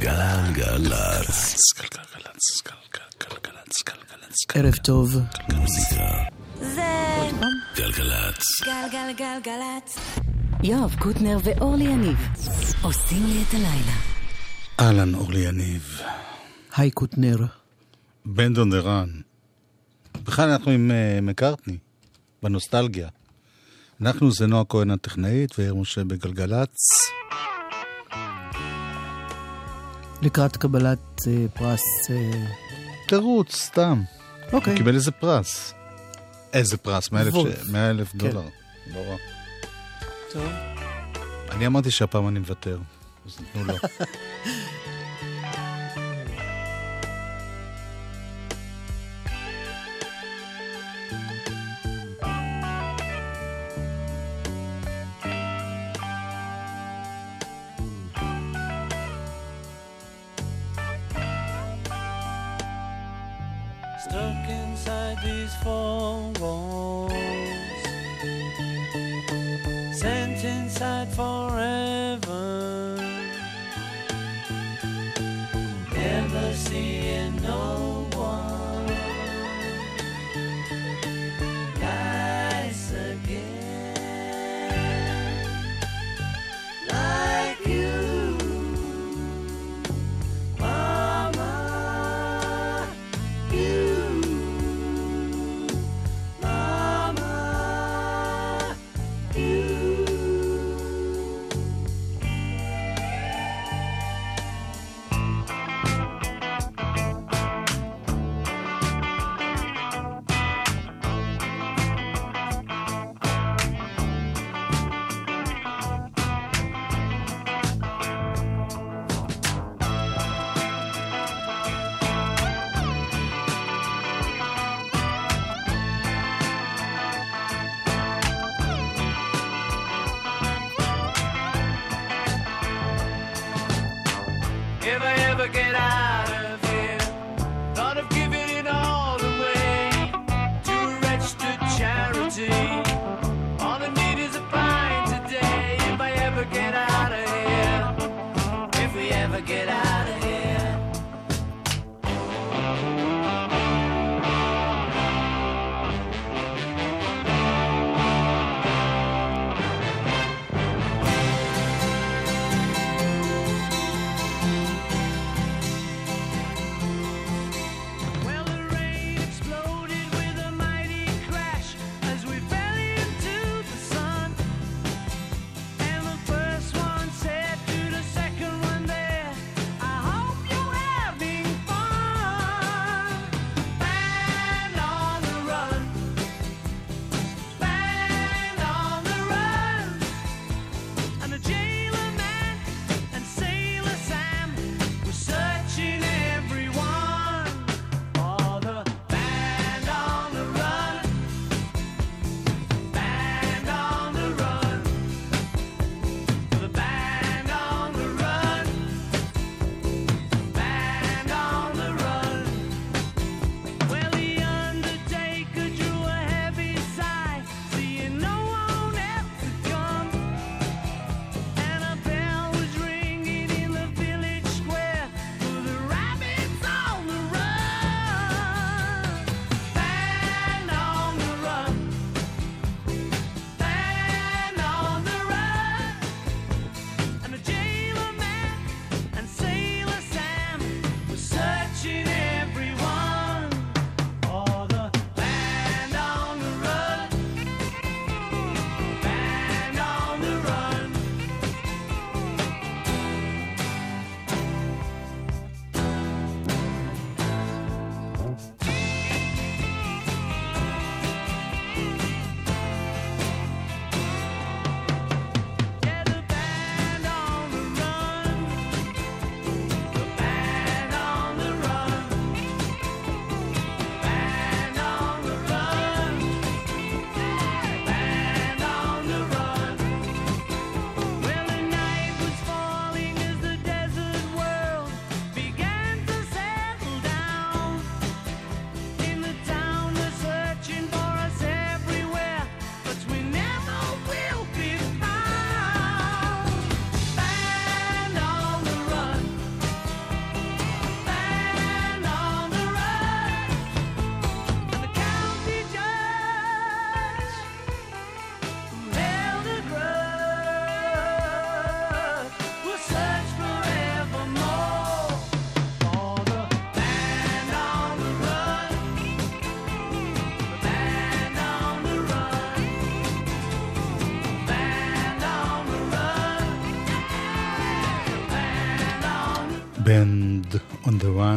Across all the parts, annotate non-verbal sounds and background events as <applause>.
גלגלצ. גלגלצ, גלגלצ, גלגלצ. ערב טוב. מוזיקה. זה גלגלצ. גלגלגלגלצ. יואב קוטנר ואורלי יניב עושים לי את הלילה. אהלן, אורלי יניב. היי קוטנר. בן דון דרן. בכלל אנחנו עם uh, מקארטני, בנוסטלגיה. אנחנו זה נועה כהן הטכנאית ויאיר משה בגלגלצ. לקראת קבלת אה, פרס... אה, תירוץ, סתם. אוקיי. קיבל איזה פרס. איזה פרס? 100 אלף. ש- 100 אלף כן. דולר. לא רע. טוב. אני אמרתי שהפעם אני מוותר, אז נתנו לו. <laughs>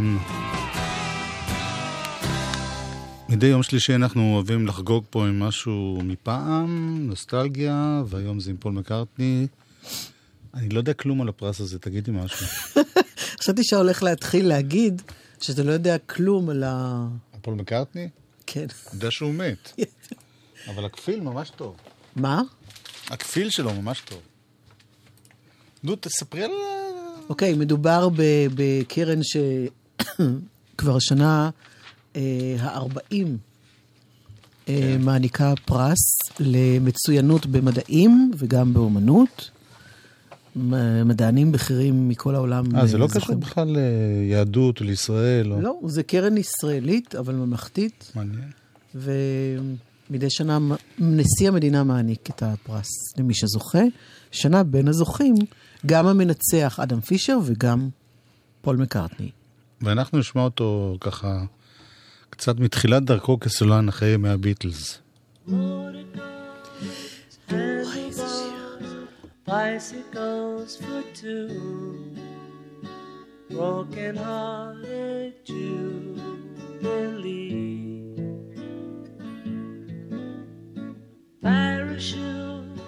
Run. מדי יום שלישי אנחנו אוהבים לחגוג פה עם משהו מפעם, נוסטלגיה, והיום זה עם פול מקארטני. אני לא יודע כלום על הפרס הזה, תגידי משהו. <laughs> חשבתי שהולך להתחיל להגיד שאתה לא יודע כלום על ה... פול מקארטני? כן. אני יודע שהוא מת. <laughs> אבל הכפיל ממש טוב. מה? הכפיל שלו ממש טוב. נו, תספרי על... אוקיי, מדובר בקרן <coughs> שכבר השנה ה-40 כן. מעניקה פרס למצוינות במדעים וגם באומנות. מדענים בכירים מכל העולם אה, זה לא זוכים. קשור בכלל ליהדות או לישראל? או- לא, זה קרן ישראלית, אבל ממלכתית, מעניין. ומדי שנה נשיא המדינה מעניק את הפרס למי שזוכה. שנה בין הזוכים, גם המנצח אדם פישר וגם פול מקארטני. ואנחנו נשמע אותו ככה קצת מתחילת דרכו כסולן אחרי ימי הביטלס. Bicycles for two, broken hearted Jubilee. Parachute,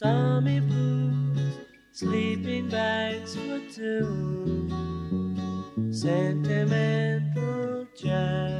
Tommy blues, sleeping bags for two, sentimental jazz.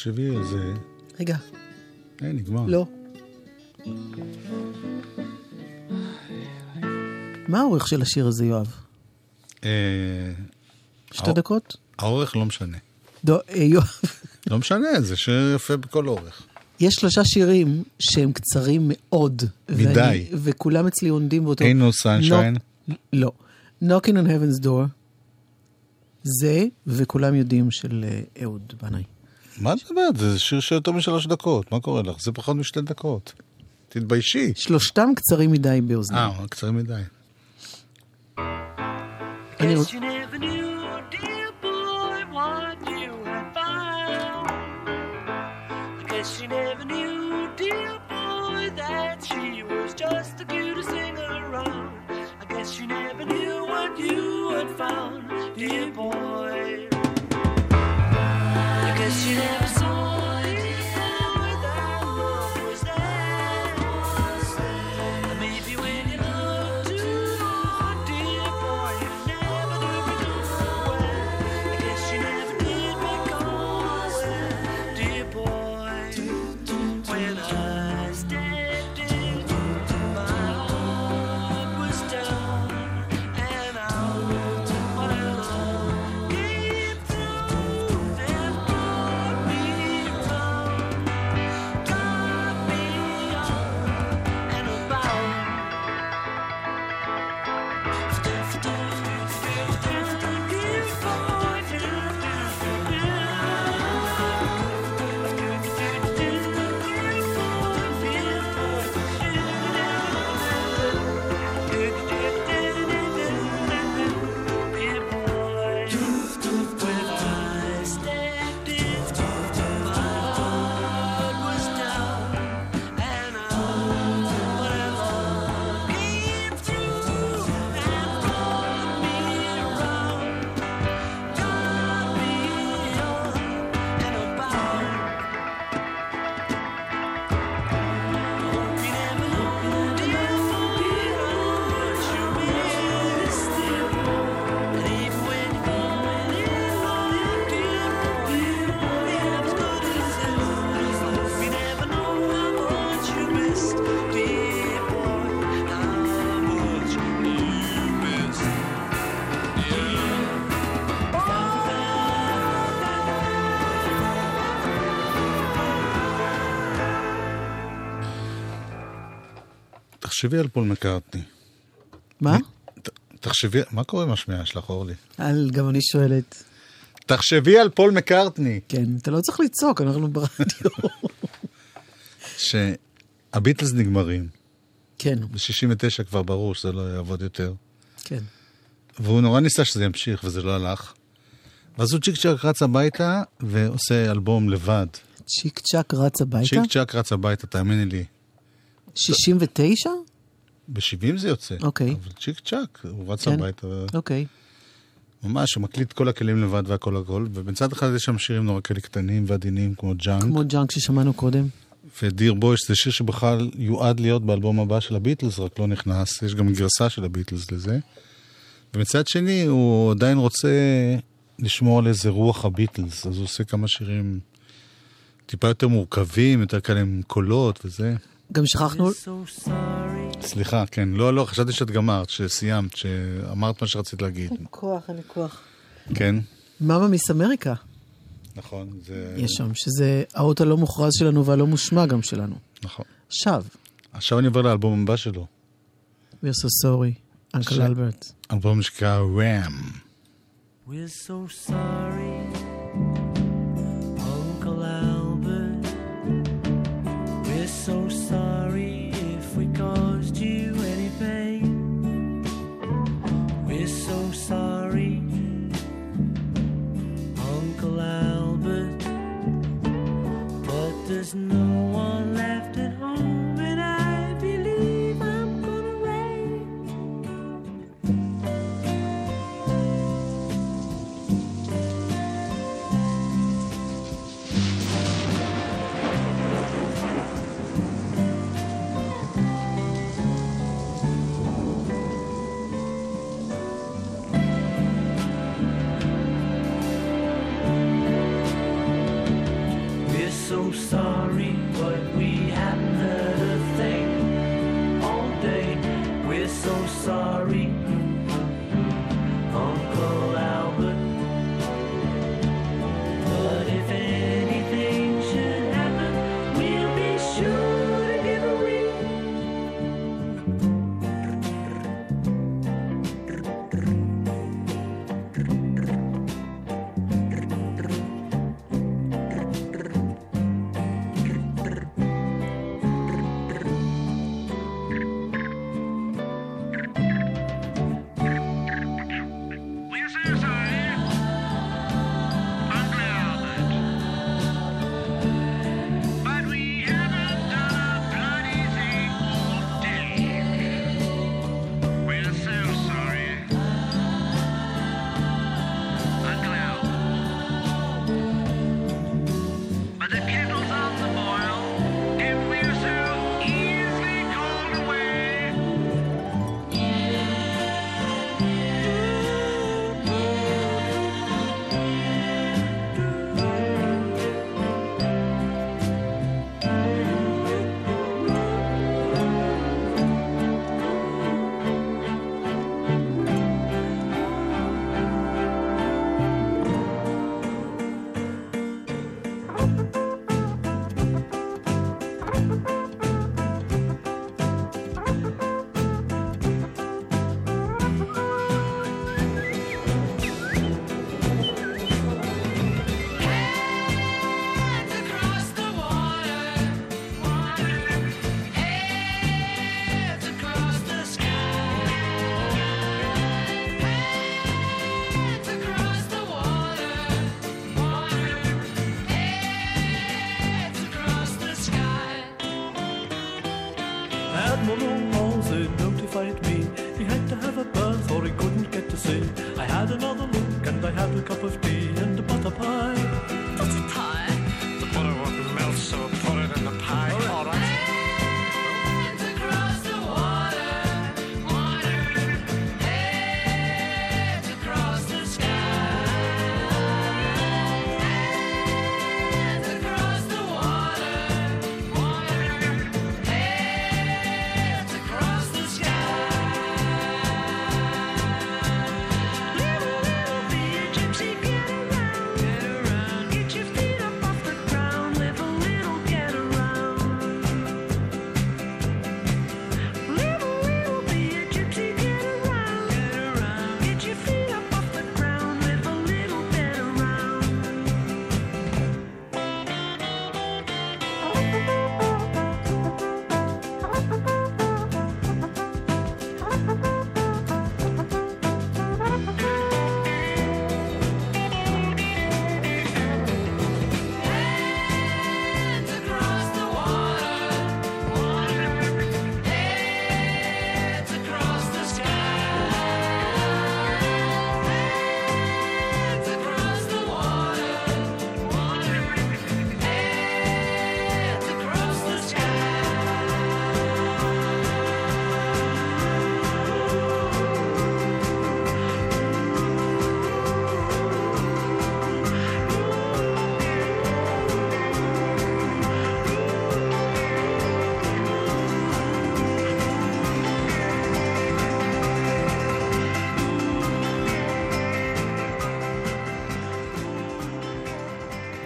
תחשבי על זה. רגע, אה, נגמר. לא. מה האורך של השיר הזה, יואב? אה, שתי דקות? האורך לא משנה. אה, יואב, לא משנה, זה שיר יפה בכל אורך. יש שלושה שירים שהם קצרים מאוד. מדי. ואני- וכולם אצלי עונדים באותו... אין נו סנשיין. לא. Knocking on Heaven's Door, זה, וכולם יודעים של אה, אהוד בנאי. מה את מדברת? זה שיר של יותר משלוש דקות. מה קורה לך? זה פחות משתי דקות. תתביישי. שלושתם קצרים מדי באוזניים. אה, קצרים מדי. אני Guess רוצ- you never knew, dear boy, what you had found. I guess you never knew, dear boy, that she was just around. I guess you never knew what you had found, dear boy. תחשבי על פול מקארטני. מה? תחשבי, מה קורה עם השמיעה שלך, אורלי? על, גם אני שואלת. תחשבי על פול מקארטני. כן, אתה לא צריך לצעוק, אנחנו ברדיו. <laughs> שהביטלס נגמרים. כן, ב-69 כבר ברור שזה לא יעבוד יותר. כן. והוא נורא ניסה שזה ימשיך, וזה לא הלך. ואז הוא צ'יק צ'אק רץ הביתה ועושה אלבום לבד. צ'יק צ'אק רץ הביתה? צ'יק צ'אק רץ הביתה, תאמיני לי. 69? ב-70 זה יוצא. אוקיי. אבל צ'יק צ'אק, הוא רץ כן. הביתה. אוקיי. ממש, הוא מקליט כל הכלים לבד והכל הכל, ובצד אחד יש שם שירים נורא כאלה קטנים ועדינים, כמו Junk, כמו Junk ששמענו קודם. ו-Teddy Boy יש, זה שיר שבכלל יועד להיות באלבום הבא של הביטלס, רק לא נכנס, יש גם גרסה של הביטלס לזה. ומצד שני, הוא עדיין רוצה לשמור על איזה רוח הביטלס, אז הוא עושה כמה שירים טיפה יותר מורכבים, יותר כאלה עם קולות וזה. גם שכחנו, So. סליחה, כן, לא, לא, חשבתי שאת גמרת, שסיימת, שאמרת מה שרצית להגיד. אין כוח, אין לי כוח. כן, מאמה מיס אמריקה, נכון, זה... יש שם, שזה האות הלא מוכרז שלנו והלא מושמע גם שלנו. נכון. עכשיו, עכשיו אני עובר לאלבום הבא שלו, we are so sorry, אנקל אלברט. אלבום שנקרא ראם. We're so sorry,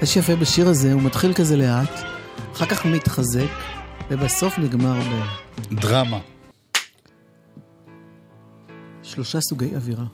מה שיפה בשיר הזה, הוא מתחיל כזה לאט, אחר כך מתחזק, ובסוף נגמר דרמה. בשלושה סוגי אווירה.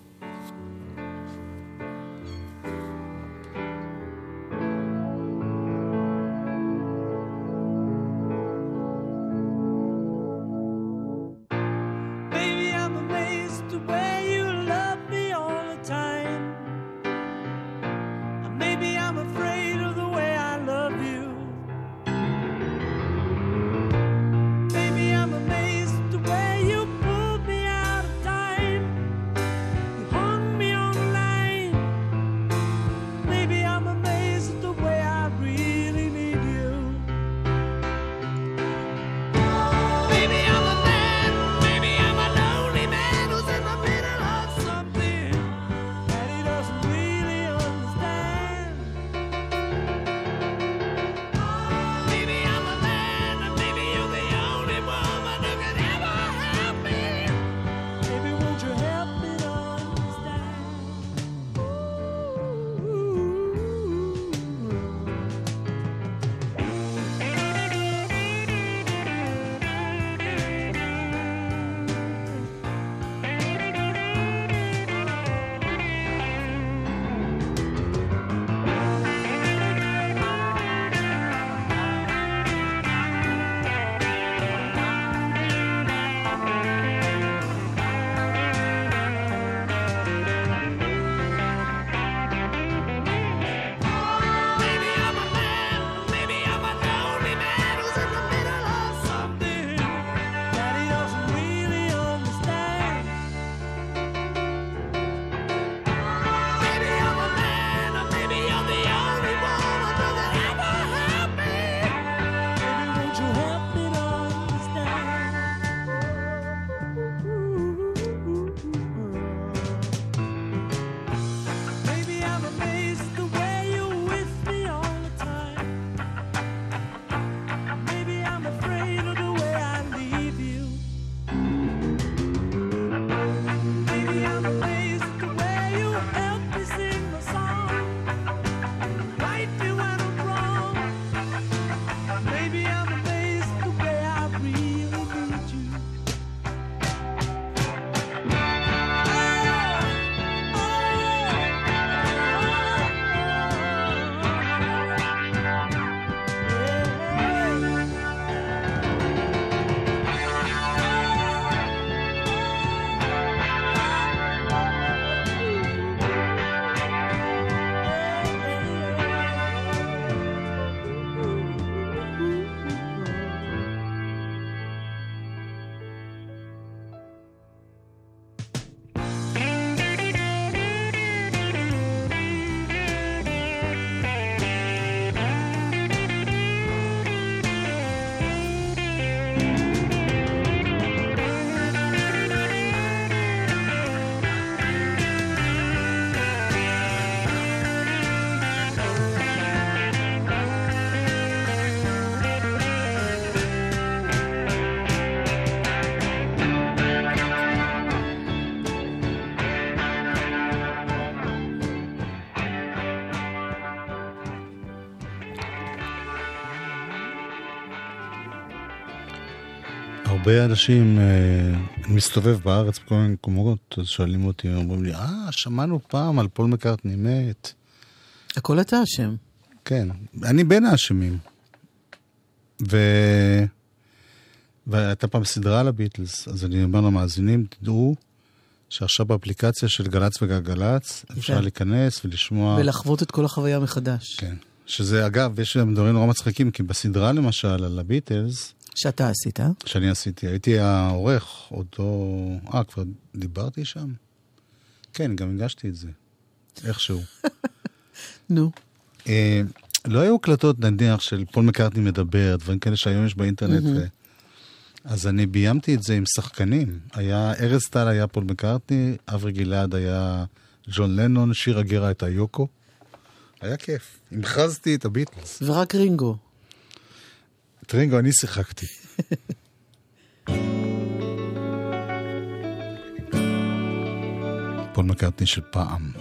הרבה אנשים, אה, אני מסתובב בארץ בכל מיני מקומות, אז שואלים אותי, אומרים לי, אה, שמענו פעם על פול מקארטני מת. הכל אתה אשם. כן, אני בין האשמים. ו... והייתה פעם סדרה על הביטלס, אז אני אומר למאזינים, תדעו שעכשיו באפליקציה של גל"צ וגלגלצ אפשר כן. להיכנס ולשמוע... ולחוות את כל החוויה מחדש. כן. שזה, אגב, יש דברים נורא מצחיקים, כי בסדרה למשל על הביטלס, שאתה עשית. שאני עשיתי, הייתי העורך, לא... אה, כבר דיברתי שם? כן, גם הגשתי את זה, איכשהו. <laughs> נו. אה, לא היו הקלטות, נניח, של פול מקארטני מדבר, דברים כאלה שהיום יש באינטרנט. ו... אז אני ביימתי את זה עם שחקנים. היה, ארז טל היה פול מקארטני, אברי גלעד היה ג'ון לנון, שירי הגרה הייתה יוקו. היה כיף. המחזתי את הביטלס. ורק רינגו. את רינגו אני שיחקתי. פול מקארטני של פעם.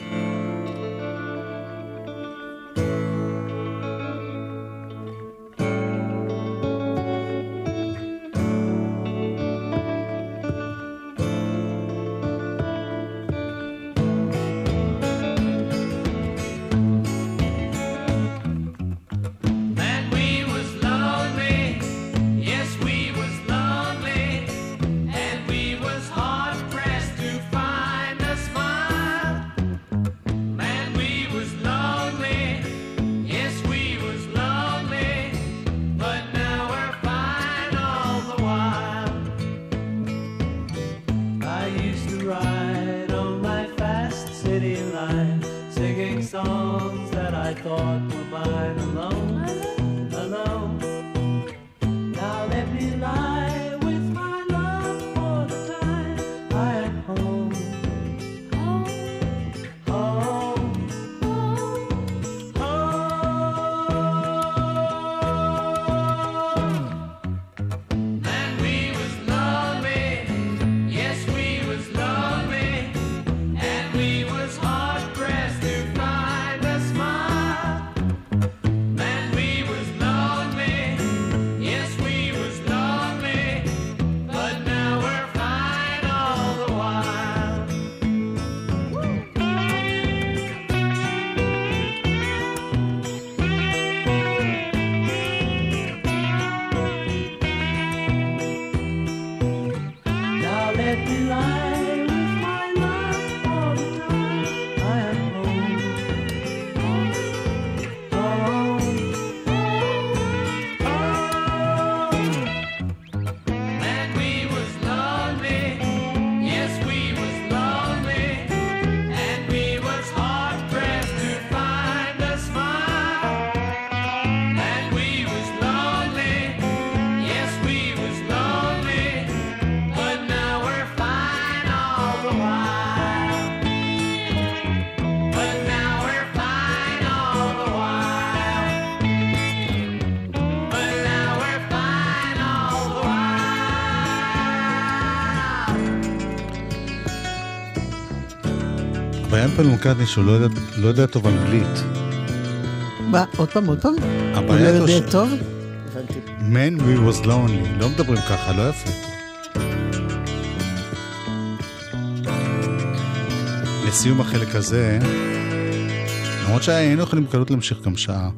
פול מקארטני שהוא לא יודע, לא יודע טוב אנגלית. מה, עוד פעם, עוד פעם? הוא לא יודע ש- טוב? הבנתי. Man we was lonely, לא מדברים ככה, לא יפה. לסיום החלק הזה, למרות שהיינו יכולים בקלות להמשיך גם שעה.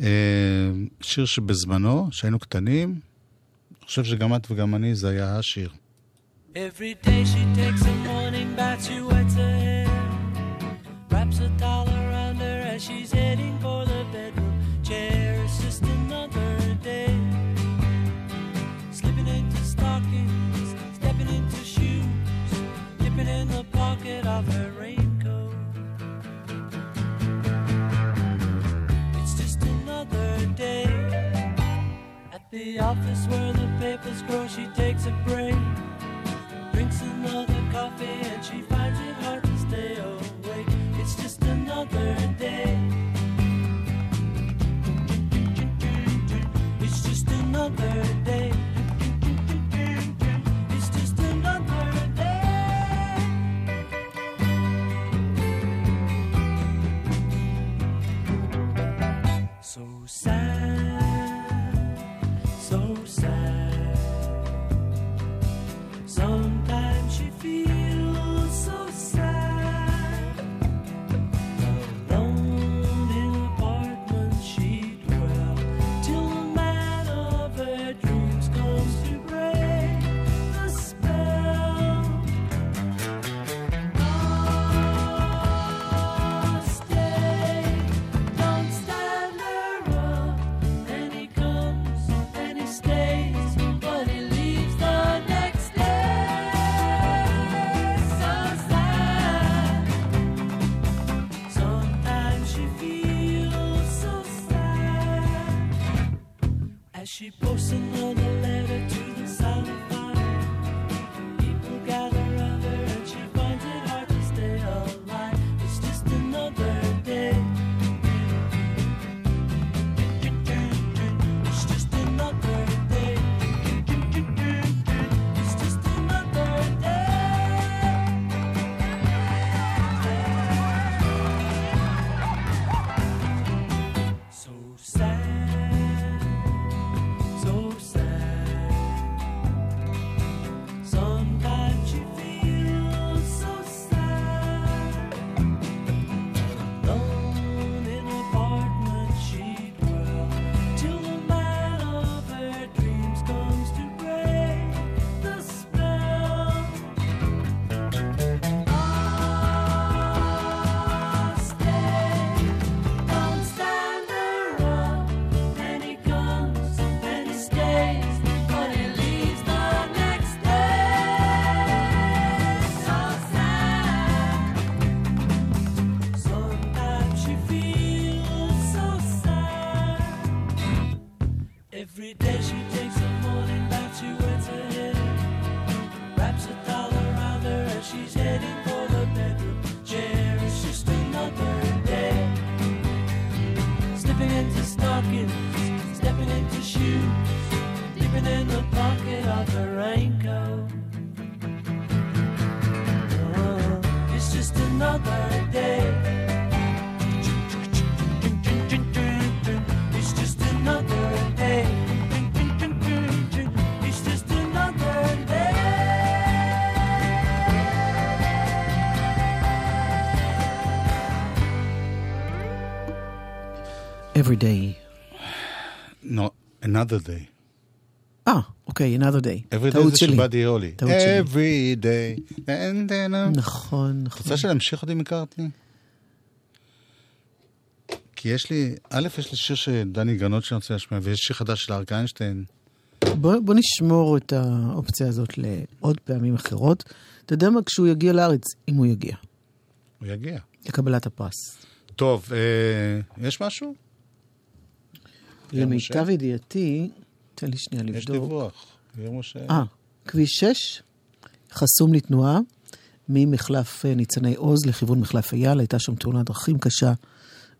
אה, שיר שבזמנו, שהיינו קטנים, אני חושב שגם את וגם אני, זה היה השיר. Every day she takes a morning bath, she wets her wraps a towel around her as she's heading for the bedroom chair. It's just another day, slipping into stockings, stepping into shoes, dipping in the pocket of her raincoat. It's just another day. At the office where the papers grow, she takes a break drinks another coffee and she another day. It's just another day. It's just another day. So sad, she posts on Every day. No, another day. אה, אוקיי, another day. Every day זה. של באדי שלי. Every day. נכון, נכון. רוצה שנמשיך עוד עם מקארטני? כי יש לי, א', יש לי שיר של דני גרנות שאני רוצה להשמיע, ויש שיר חדש של אריק איינשטיין. בוא, בוא נשמור את האופציה הזאת לעוד פעמים אחרות. אתה יודע מה, כשהוא יגיע לארץ, אם הוא יגיע, הוא יגיע. לקבלת הפרס. טוב, אה, יש משהו? למיטב? ידיעתי, תן לי שנייה יש לבדוק. דיווח. יאיר משה. אה, כביש 6, חסום לתנועה, ממחלף אה, ניצני עוז לכיוון מחלף אייל, הייתה שם תאונת דרכים קשה,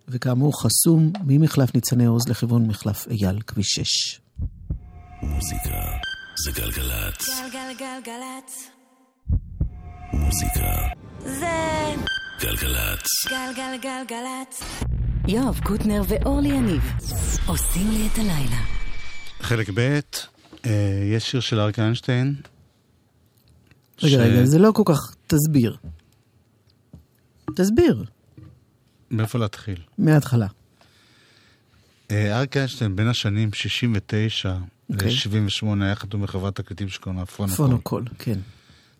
וכאמור חסום ממחלף ניצני עוז לכיוון מחלף אייל, כביש 6. מוזיקה זה גלגלצ. גלגלגלגלצ. מוזיקה זה גלגלצ. גלגלגלגלצ. יואב קוטנר ואורלי יניב עושים לי את הלילה. חלק ב', אה, יש שיר של אריק איינשטיין. רגע, ש- רגע, זה לא כל כך... תסביר. תסביר, מאיפה להתחיל? מההתחלה. אה, אריק איינשטיין בין השנים 69 אוקיי. ל-78 היה חתום בחברת תקליטים שקוראים לה פונוקול. פונוקול, כן.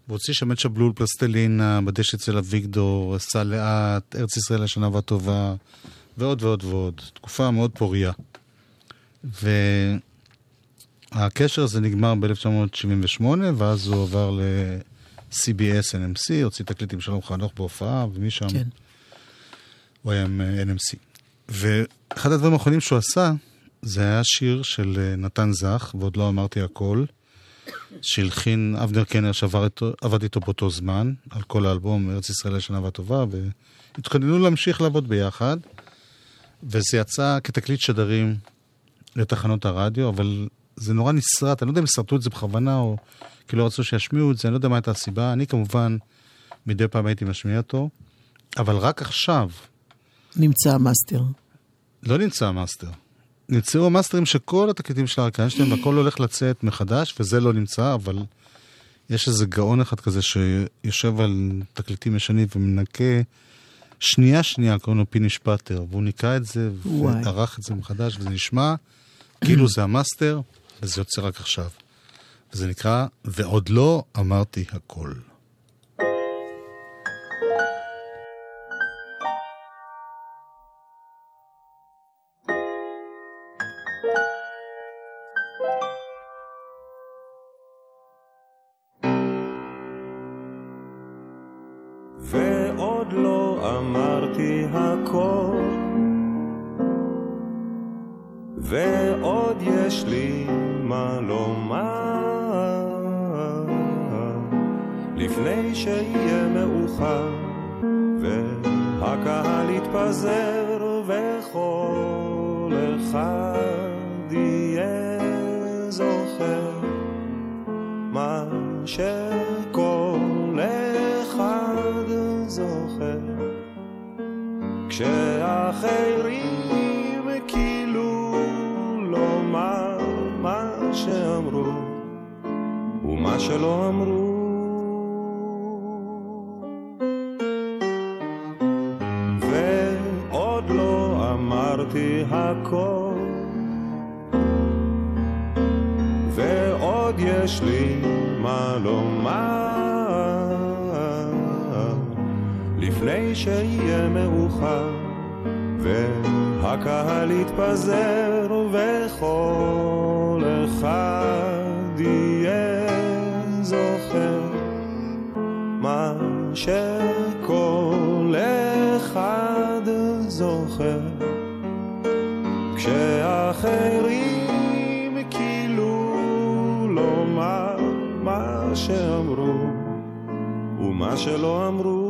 הוא הוציא שם את שבלול, פלסטלינה, בדשא אצל אביגדור, עשה לאט, ארץ ישראל השנה והטובה, ועוד ועוד ועוד. תקופה מאוד פוריה. והקשר הזה נגמר ב-1978, ואז הוא עבר ל-CBS NMC, הוציא תקליט עם שלום חנוך בהופעה, ומשם כן. הוא היה עם אה, NMC. ואחד הדברים האחרונים שהוא עשה, זה היה שיר של אה, נתן זך, ועוד לא אמרתי הכל, שהלחין אבנר קנר שעבד איתו, באותו זמן, על כל האלבום ארץ ישראל הישנה והטובה, והתכוננו להמשיך לעבוד ביחד, וזה יצא כתקליט שדרים לתחנות הרדיו, אבל זה נורא נשרט, אני לא יודע אם שרטו את זה בכוונה, או כי לא רצו שישמיעו את זה, אני לא יודע מה הייתה הסיבה, אני כמובן מדי פעם הייתי משמיע אותו, אבל רק עכשיו, נמצא המאסטר. לא נמצא המאסטר. נמצאו המאסטרים של כל התקליטים של אריק איינשטיין, והכל הולך לצאת מחדש, וזה לא נמצא, אבל יש איזה גאון אחד כזה שיושב על תקליטים ישנים ומנקה שנייה שנייה, קוראים לו פיני שפטר, והוא ניקה את זה. וערך את זה מחדש, וזה נשמע כאילו זה המאסטר, וזה יוצא רק עכשיו. וזה נקרא, ועוד לא אמרתי הכל. הכל, ועוד יש לי מה לומר, לפני שיהיה מאוחר, והקהל יתפזר, וכל אחד כשאחרים כאילו לומר מה שאמרו ומה שלא אמרו. ועוד לא אמרתי הכל. ועוד יש לי מה לומר לי שיהיה מאוחר, והקהל יתפזר וכל אחד יהיה זוכר מה שכל אחד זוכר. כשאחרים כאילו לא לומר מה שאמרו ומה שלא אמרו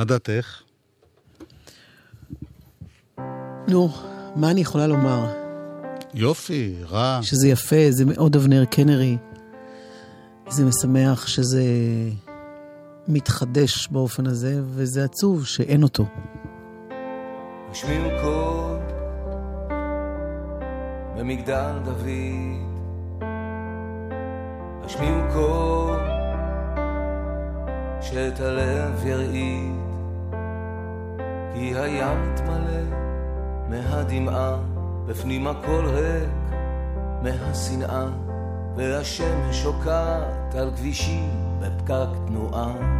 מה דעתך? נו, מה אני יכולה לומר? יופי, רע. שזה יפה, זה מאוד אבנר קנרי. זה משמח שזה מתחדש באופן הזה, וזה עצוב שאין אותו. השמיעו קול במגדל דוד, השמיעו קול שאת הלב ירעיד. היא היה מתמלא מהדמעה, בפנים הכל ריק מהשנאה, והשמש שוקעת על כבישים בפקק תנועה.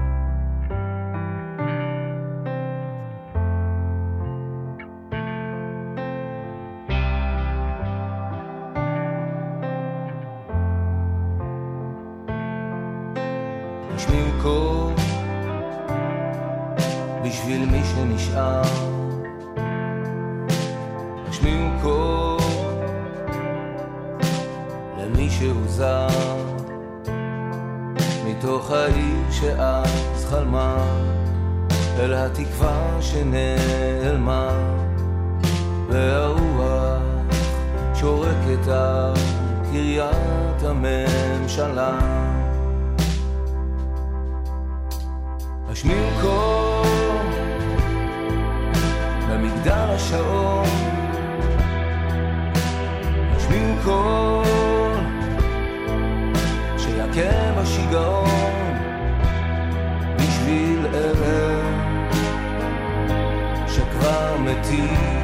You.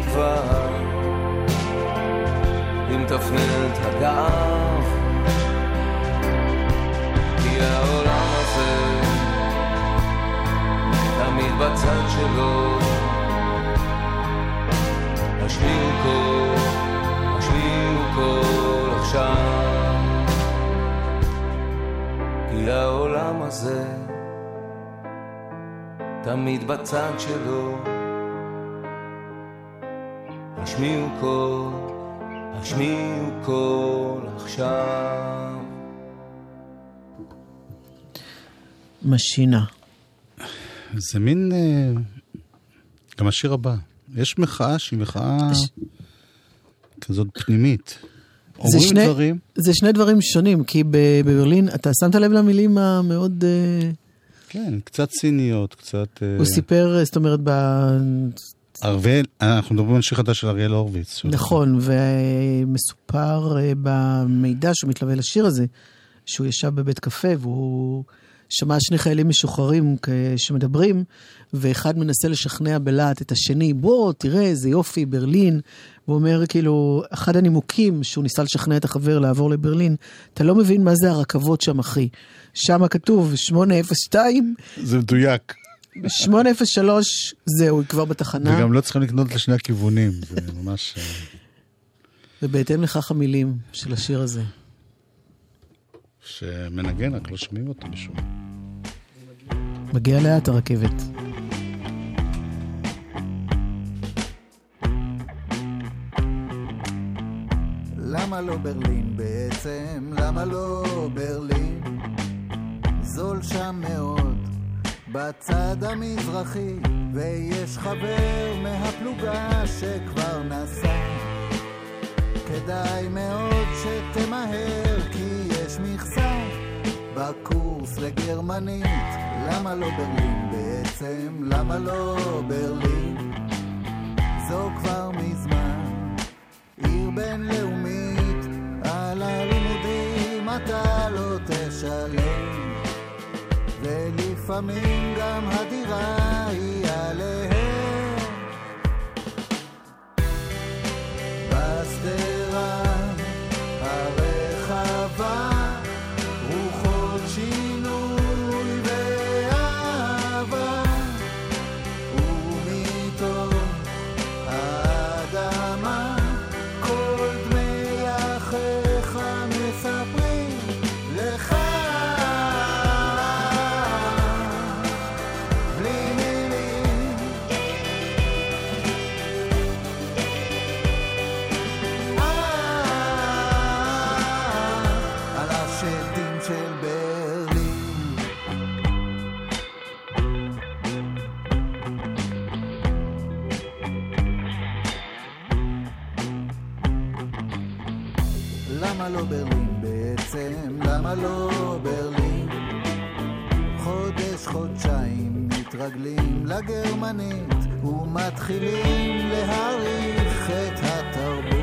תקווה. אם תפנה את הגב כי העולם הזה תמיד בצד שלו. השמיעו קול, השמיעו קול עכשיו. כי העולם הזה תמיד בצד שלו השמיעו קול, השמיעו קול עכשיו משינה. זה מין... אה, גם השיר הבא. יש מחאה שהיא מחאה ש- כזאת פנימית. זה אומרים שני- דברים, זה שני דברים שונים, כי בברלין, אתה שמת לב למילים המאוד... אה, כן, קצת ציניות, קצת... אה, הוא סיפר, זאת אומרת, ב... אריאל, אנחנו מדברים על שיר חדש של אריאל הורוביץ. נכון, ומסופר אה, במידע שמתלווה לשיר הזה, שהוא ישב בבית קפה והוא שמע שני חיילים משוחררים שמדברים, ואחד מנסה לשכנע בלהט את השני, בוא, תראה, איזה יופי, ברלין. הוא אומר, כאילו, אחד הנימוקים שהוא ניסה לשכנע את החבר לעבור לברלין, אתה לא מבין מה זה הרכבות שם, אחי. שם כתוב 802, זה מדויק. 803, זהו, היא כבר בתחנה, וגם לא צריכים לקנות לשני הכיוונים, זה ממש... אה, ובהתאם לכך המילים של השיר הזה. שמנגן, רק לא שומעים אותו משום. מגיע לאט הרכבת. למה לא ברלין בעצם? למה לא ברלין? זול שם מאוד, בצד המזרחי, ויש חבר מהפלוגה שכבר נסע. כדאי מאוד שתמהר, כי יש מכסה בקורס לגרמנית. למה לא ברלין בעצם? למה לא ברלין? זו כבר מזמן עיר בינלאומית, על הלימודים אתה לא תשלם, ולפעמים גם הדירה היא לא ברלין? חודש, חודשיים מתרגלים לגרמנית ומתחילים להעריך את התרבות.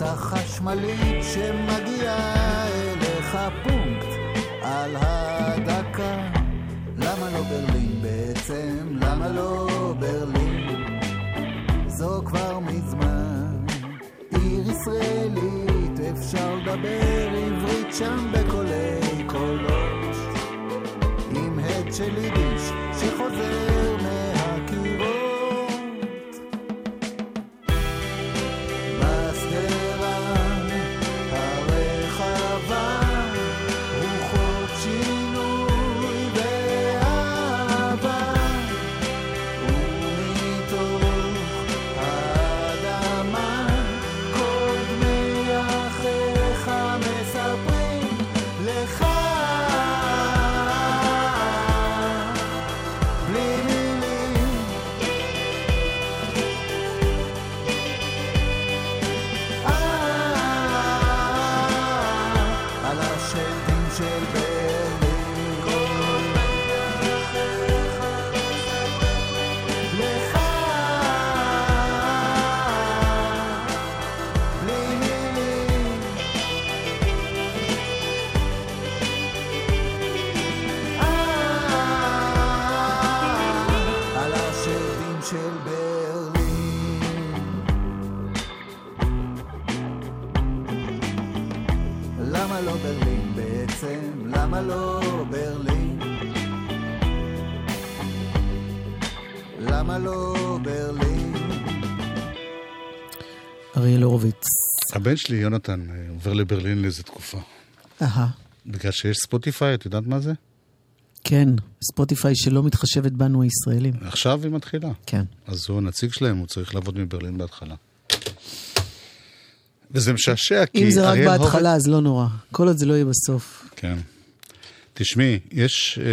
החשמלית שמגיעה אליך פונקט על הדקה. למה לא ברלין בעצם? למה לא ברלין? זו כבר מזמן עיר ישראלית, אפשר לדבר עברית שם בקולי קולות. עם הד של יידיש שחוזר למה לא ברלין בעצם? למה לא ברלין? למה לא ברלין? אריאל הורוביץ. הבן שלי, יונתן, אה, עובר לברלין לאיזה תקופה. אהה, בגלל שיש ספוטיפיי, את יודעת מה זה? כן, ספוטיפיי שלא מתחשבת בנו הישראלים. עכשיו היא מתחילה. כן. אז הוא הנציג שלהם, הוא צריך לעבוד מברלין בהתחלה. וזה משעשע, כי... אם זה רק בהתחלה, אז לא נורא. כל עוד זה לא יהיה בסוף. כן. תשמעי, יש אה,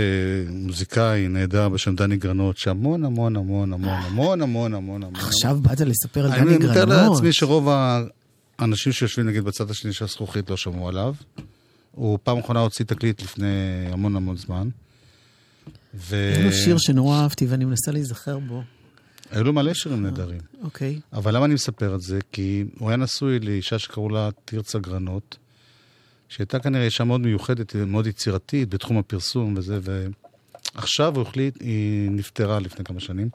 מוזיקאי נהדר בשם דני גרנות, שהמון המון המון המון המון המון המון המון... עכשיו באת לספר על דני אני מתאר גרנות. לעצמי שרוב האנשים שיושבים נגיד בצד השני של הזכוכית לא שמעו עליו. הוא פעם אחרונה הוציא תקליט לפני המון המון זמן. ו... היה לו שיר שנורא אהבתי ואני מנסה להיזכר בו. היו לו מלא שירים נהדרים. אוקיי. אבל למה אני מספר את זה? כי הוא היה נשוי לאישה שקראו לה תרצה גרנות, שהייתה כנראה אישה מאוד מיוחדת, מאוד יצירתית בתחום הפרסום וזה, ועכשיו הוא החליט, היא נפטרה לפני כמה שנים,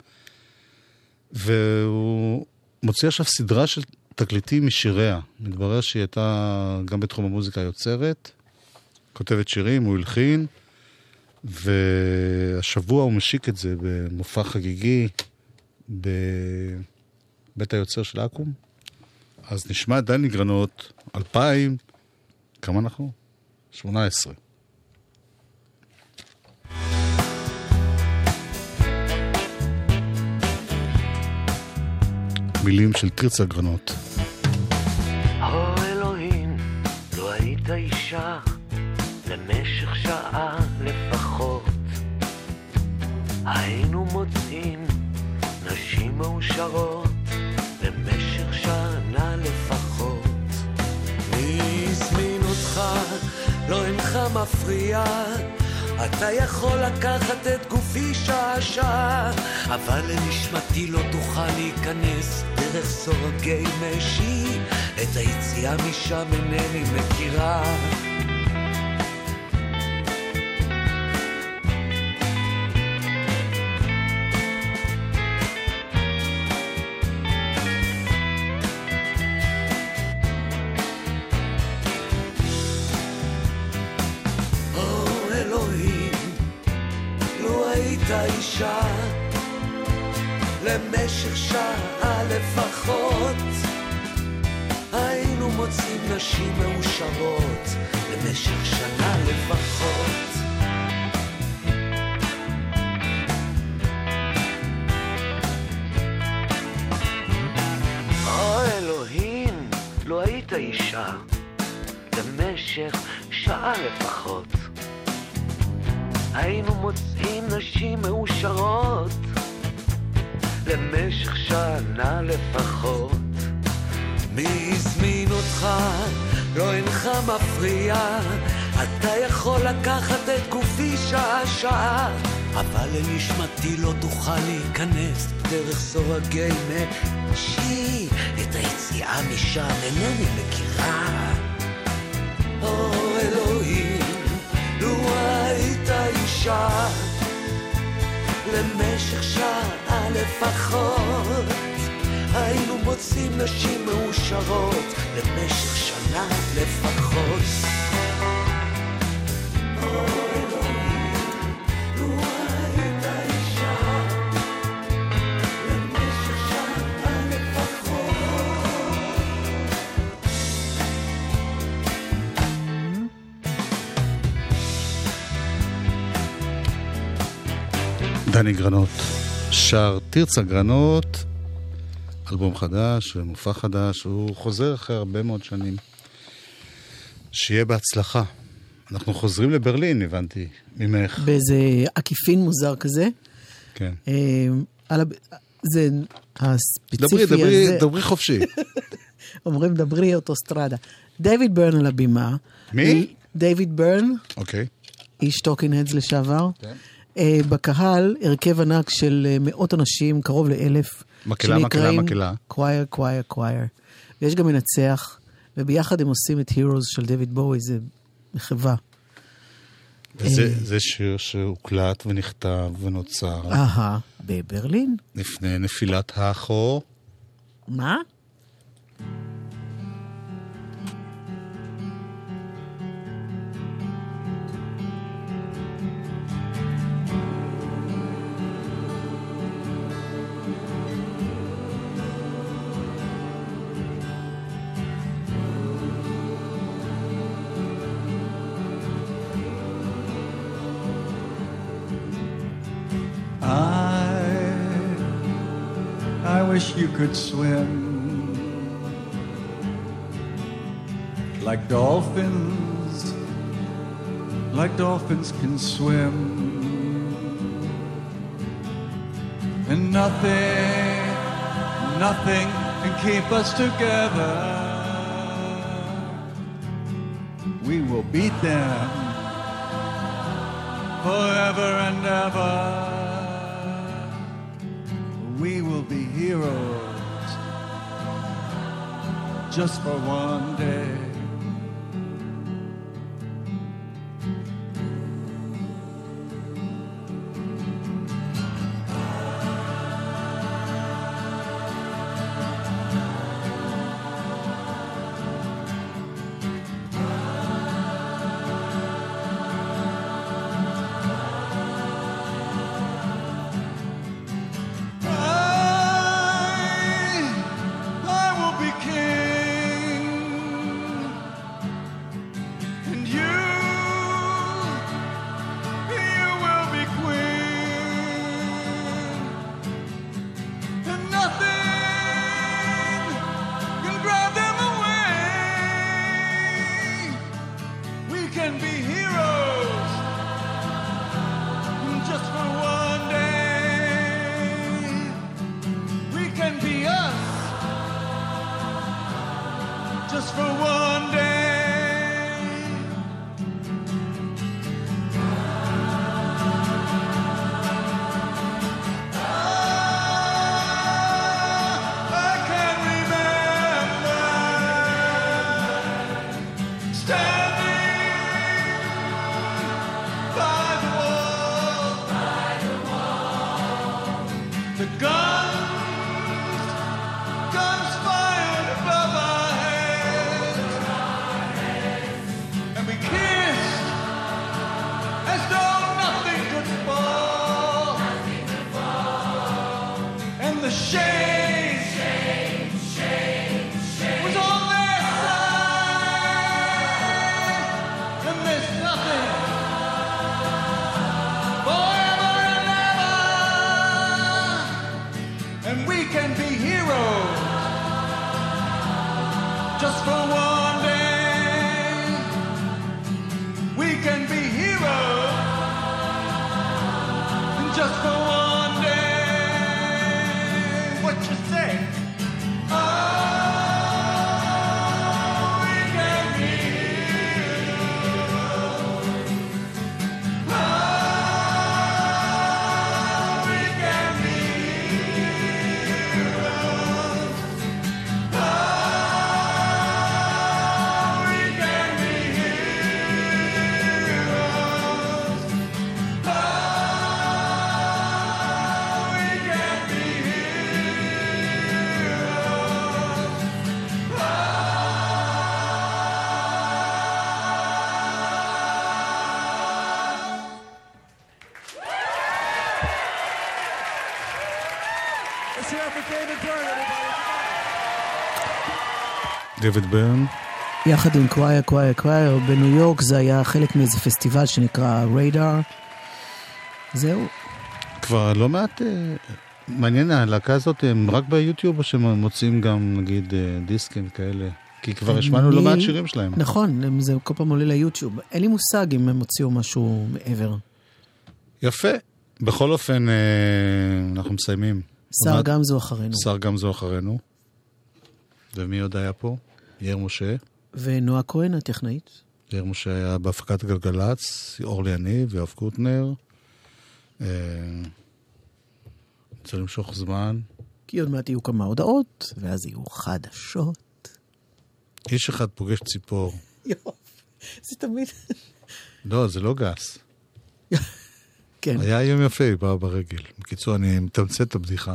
והוא מוציא עכשיו סדרה של תקליטים משיריה. מתברר שהיא הייתה גם בתחום המוזיקה היוצרת, כותבת שירים, הוא הלחין, והשבוע הוא משיק את זה במופע חגיגי בבית היוצר של אקו"ם. אז נשמע דני גרנות, 2000, כמה אנחנו? 18. מילים של תרצה גרנות. או אלוהים, לו היית אישה למשך שעה לפחות, היינו מוצאים מאושרות למשך שנה לפחות. מי הזמין אותך? לא אינך מפריע. אתה יכול לקחת את גופי שעה-שעה, אבל לנשמתי לא תוכל להיכנס דרך סורגי משי. את היציאה משם אינני מכירה. שעה-שעה, אבל לנשמתי לא תוכל להיכנס דרך סורגי משי. את היציאה משם אינני מכירה. או אלוהים, לו היית אישה למשך שעה לפחות, היינו מוצאים נשים מאושרות למשך שנה לפחות. דני גרנות שר תרצה גרנות, אלבום חדש ומופע חדש, הוא חוזר אחרי הרבה מאוד שנים. שיהיה בהצלחה. אנחנו חוזרים לברלין, הבנתי, ממך. באיזה עקיפין מוזר כזה. כן. אה, על הב... זה הספציפי דברי, דברי, הזה. דברי חופשי. <laughs> אומרים דברי אוטוסטרדה. דיוויד ברן על הבימה. מי? דיוויד ברן, אוקיי. איש Talking Heads לשעבר. כן. אה, בקהל, הרכב ענק של אה, מאות אנשים, קרוב לאלף. מקהלה, מקהלה, מקהלה. קווייר, קווייר, קווייר. ויש גם מנצח, וביחד הם עושים את Heroes של דיוויד בואי, זה מחווה. וזה אה. זה שיר שהוקלט ונכתב ונוצר אהה, בברלין? לפני נפילת החומה. מה? Wish you could swim like dolphins, like dolphins can swim. And nothing, nothing can keep us together. We will beat them forever and ever. Just for one day. דיוויד בירן, יחד עם קווייר, קווייר, קווייר, בניו יורק זה היה חלק מאיזה פסטיבל שנקרא Under the Radar. זהו. כבר לא מעט... אה, מעניין, הלהקה הזאת הם רק ביוטיוב או שהם מוציאים גם נגיד אה, דיסקים כאלה? כי כבר השמענו לא מעט שירים שלהם. נכון, זה כל פעם עולה ליוטיוב. אין לי מושג אם הם הוציאו משהו מעבר. יפה. בכל אופן, אה, אנחנו מסיימים. שר גמזו אחרינו. שר גמזו אחרינו. ומי עוד היה פה? יאיר משה. ונועה כהן הטכנאית. יאיר משה היה בהפקת גלגלצ, אורלי יניב, יואב קוטנר. אה, רוצה למשוך זמן. כי עוד מעט יהיו כמה הודעות, ואז יהיו חדשות. איש אחד פוגש ציפור. <laughs> יואו, זה תמיד... <laughs> לא, זה לא גס. <laughs> כן. היה יום יפה, היא באה ברגל. בקיצור, אני מתמצת את הבדיחה.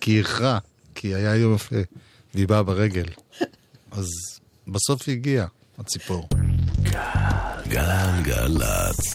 כי היא איחרה, כי היה יום יפה, והיא באה ברגל. אז בסוף היא הגיעה, הציפור. גלגלצ.